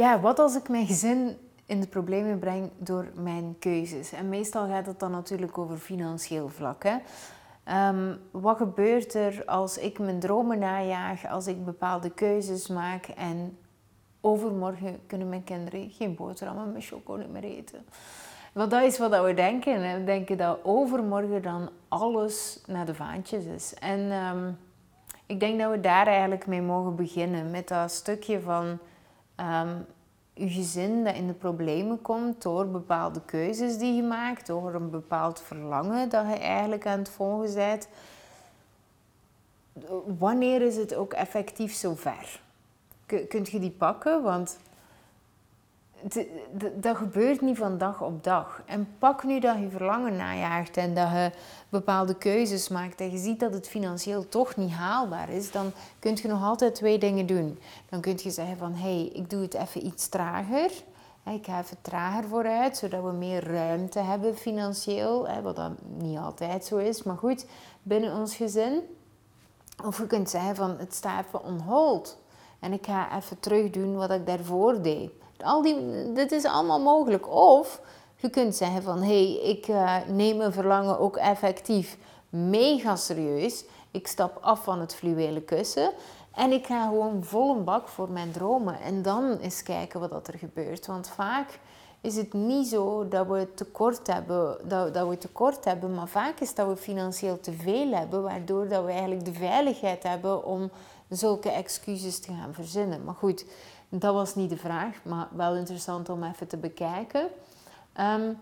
ja, wat als ik mijn gezin in de problemen breng door mijn keuzes? En meestal gaat het dan natuurlijk over financieel vlak. Hè? Ehm, wat gebeurt er als ik mijn dromen najaag, als ik bepaalde keuzes maak en overmorgen kunnen mijn kinderen geen boterhammen met chocola meer eten? Want dat is wat we denken. We denken dat overmorgen dan alles naar de vaantjes is. En ehm, ik denk dat we daar eigenlijk mee mogen beginnen. Met dat stukje van um, je gezin dat in de problemen komt door bepaalde keuzes die je maakt, door een bepaald verlangen dat je eigenlijk aan het volgen bent. Wanneer is het ook effectief zover? Kunt je die pakken? Want dat gebeurt niet van dag op dag. En pak nu dat je verlangen najaagt en dat je bepaalde keuzes maakt en je ziet dat het financieel toch niet haalbaar is, dan kun je nog altijd twee dingen doen. Dan kun je zeggen van, hé, hey, ik doe het even iets trager. Ik ga even trager vooruit, zodat we meer ruimte hebben financieel. Wat dat niet altijd zo is, maar goed, binnen ons gezin. Of je kunt zeggen van, het staat even on hold. En ik ga even terug doen wat ik daarvoor deed. Al die, dit is allemaal mogelijk. Of je kunt zeggen van, hé, hey, ik uh, neem mijn verlangen ook effectief mega serieus. Ik stap af van het fluwelen kussen. En ik ga gewoon vol een bak voor mijn dromen. En dan eens kijken wat er gebeurt. Want vaak is het niet zo dat we tekort hebben, dat, dat we tekort hebben, maar vaak is dat we financieel te veel hebben, waardoor dat we eigenlijk de veiligheid hebben om zulke excuses te gaan verzinnen. Maar goed, dat was niet de vraag, maar wel interessant om even te bekijken. Ehm,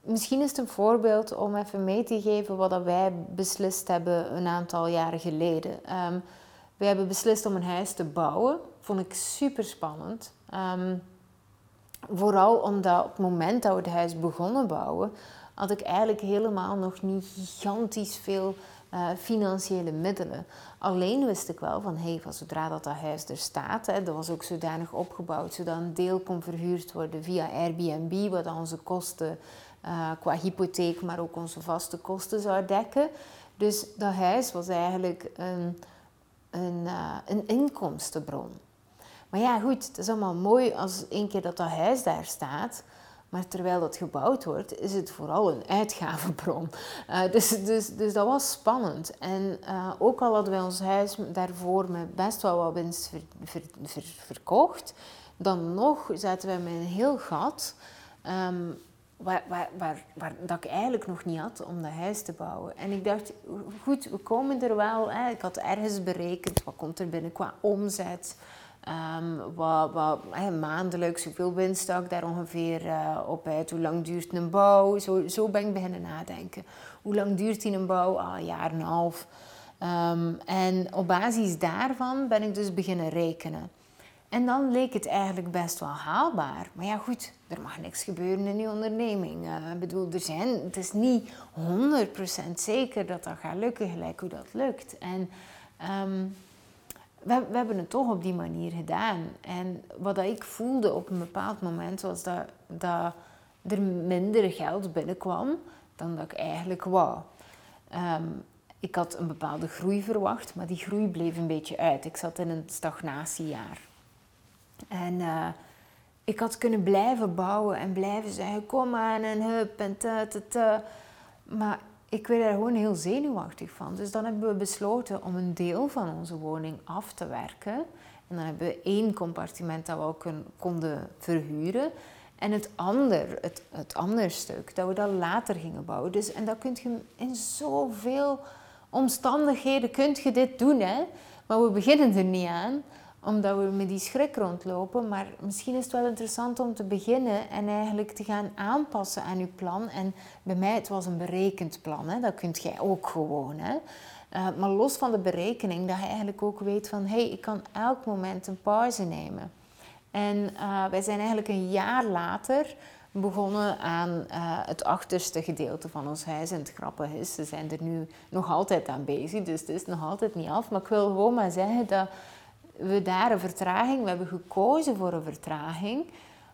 misschien is het een voorbeeld om even mee te geven wat wij beslist hebben een aantal jaren geleden. Um, we hebben beslist om een huis te bouwen. Vond ik super spannend. Ehm, vooral omdat op het moment dat we het huis begonnen bouwen, had ik eigenlijk helemaal nog niet gigantisch veel uh, financiële middelen. Alleen wist ik wel van, hey, van zodra dat, dat huis er staat, hè, dat was ook zodanig opgebouwd, zodat een deel kon verhuurd worden via Airbnb, wat onze kosten uh, qua hypotheek, maar ook onze vaste kosten zou dekken. Dus dat huis was eigenlijk een, een, uh, een inkomstenbron. Maar ja, goed, het is allemaal mooi als één keer dat dat huis daar staat. Maar terwijl dat gebouwd wordt, is het vooral een uitgavenbron. Uh, dus, dus, dus dat was spannend. En uh, ook al hadden wij ons huis daarvoor met best wel wat winst ver, ver, ver, verkocht, dan nog zaten wij met een heel gat. Waar, waar, dat ik eigenlijk nog niet had om dat huis te bouwen. En ik dacht, goed, we komen er wel. Hè. Ik had ergens berekend, wat komt er binnen qua omzet. Um, wat, wat, maandelijks, hoeveel winst ik daar ongeveer uh, op uit? Hoe lang duurt een bouw? Zo, zo ben ik beginnen nadenken. Hoe lang duurt die een bouw? Ah, een jaar en een half. Um, en op basis daarvan ben ik dus beginnen rekenen. En dan leek het eigenlijk best wel haalbaar. Maar ja, goed, er mag niks gebeuren in die onderneming. Ik bedoel, er zijn, het is niet 100% zeker dat dat gaat lukken, gelijk hoe dat lukt. En um, we, we, hebben het toch op die manier gedaan. En wat ik voelde op een bepaald moment was dat, dat er minder geld binnenkwam dan dat ik eigenlijk wou. Um, ik had een bepaalde groei verwacht, maar die groei bleef een beetje uit. Ik zat in een stagnatiejaar. En uh, ik had kunnen blijven bouwen en blijven zeggen: kom aan en hup en ta ta ta. Maar ik werd er gewoon heel zenuwachtig van. Dus dan hebben we besloten om een deel van onze woning af te werken. En dan hebben we één compartiment dat we ook konden verhuren. En het ander, het, het andere stuk, dat we dat later gingen bouwen. Dus, en dat kun je in zoveel omstandigheden kunt je dit doen. Hè? Maar we beginnen er niet aan omdat we met die schrik rondlopen. Maar misschien is het wel interessant om te beginnen en eigenlijk te gaan aanpassen aan je plan. En bij mij, het was een berekend plan. Hè? Dat kunt jij ook gewoon. Hè? Uh, maar los van de berekening, dat je eigenlijk ook weet van... hé, hey, ik kan elk moment een pauze nemen. En uh, wij zijn eigenlijk een jaar later begonnen aan uh, het achterste gedeelte van ons huis. En het grappige is, ze zijn er nu nog altijd aan bezig. Dus het is nog altijd niet af. Maar ik wil gewoon maar zeggen dat we daar een vertraging, we hebben gekozen voor een vertraging,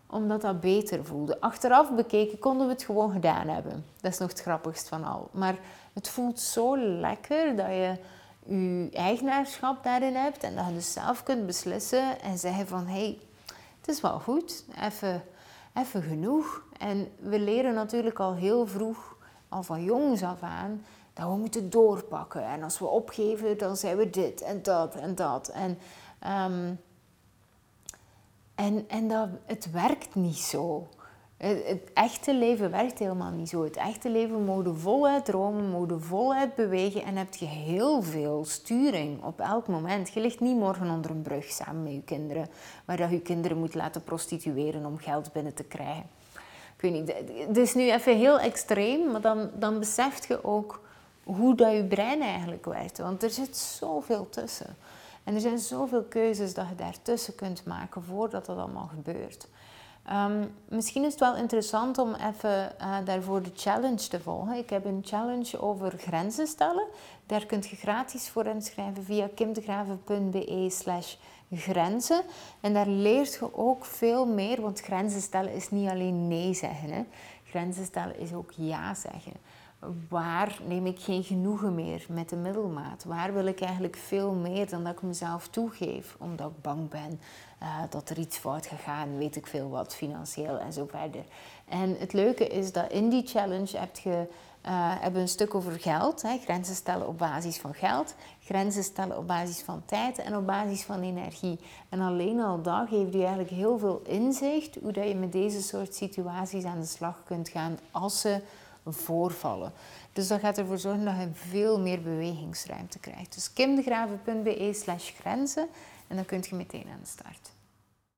omdat dat beter voelde. Achteraf bekeken konden we het gewoon gedaan hebben. Dat is nog het grappigst van al. Maar het voelt zo lekker dat je je eigenaarschap daarin hebt en dat je dus zelf kunt beslissen en zeggen van hé, hey, het is wel goed, even, even genoeg. En we leren natuurlijk al heel vroeg, al van jongs af aan, dat we moeten doorpakken. En als we opgeven, dan zijn we dit en dat en dat. En, ehm, en, en dat, het werkt niet zo. Het, echte leven werkt helemaal niet zo. Het echte leven mode voluit dromen, mode voluit bewegen en heb je heel veel sturing op elk moment. Je ligt niet morgen onder een brug samen met je kinderen, waar dat je kinderen moet laten prostitueren om geld binnen te krijgen. Ik weet niet, het is nu even heel extreem, maar dan, dan beseft je ook hoe dat je brein eigenlijk werkt. Want er zit zoveel tussen. En er zijn zoveel keuzes dat je daartussen kunt maken voordat dat allemaal gebeurt. Um, misschien is het wel interessant om even uh, daarvoor de challenge te volgen. Ik heb een challenge over grenzen stellen. Daar kunt je gratis voor inschrijven via kimdegraven.be slash grenzen. En daar leert je ook veel meer, want grenzen stellen is niet alleen nee zeggen. Hè. Grenzen stellen is ook ja zeggen waar neem ik geen genoegen meer met de middelmaat? Waar wil ik eigenlijk veel meer dan dat ik mezelf toegeef, omdat ik bang ben uh, dat er iets fout gaat gaan, weet ik veel wat, financieel en zo verder. En het leuke is dat in die challenge heb je, uh, hebben een stuk over geld, hè, grenzen stellen op basis van geld, grenzen stellen op basis van tijd en op basis van energie. En alleen al dat geeft je eigenlijk heel veel inzicht hoe dat je met deze soort situaties aan de slag kunt gaan als ze voorvallen. Dus dat gaat ervoor zorgen dat je veel meer bewegingsruimte krijgt. Dus kimdegraven.be slash grenzen en dan kun je meteen aan de start.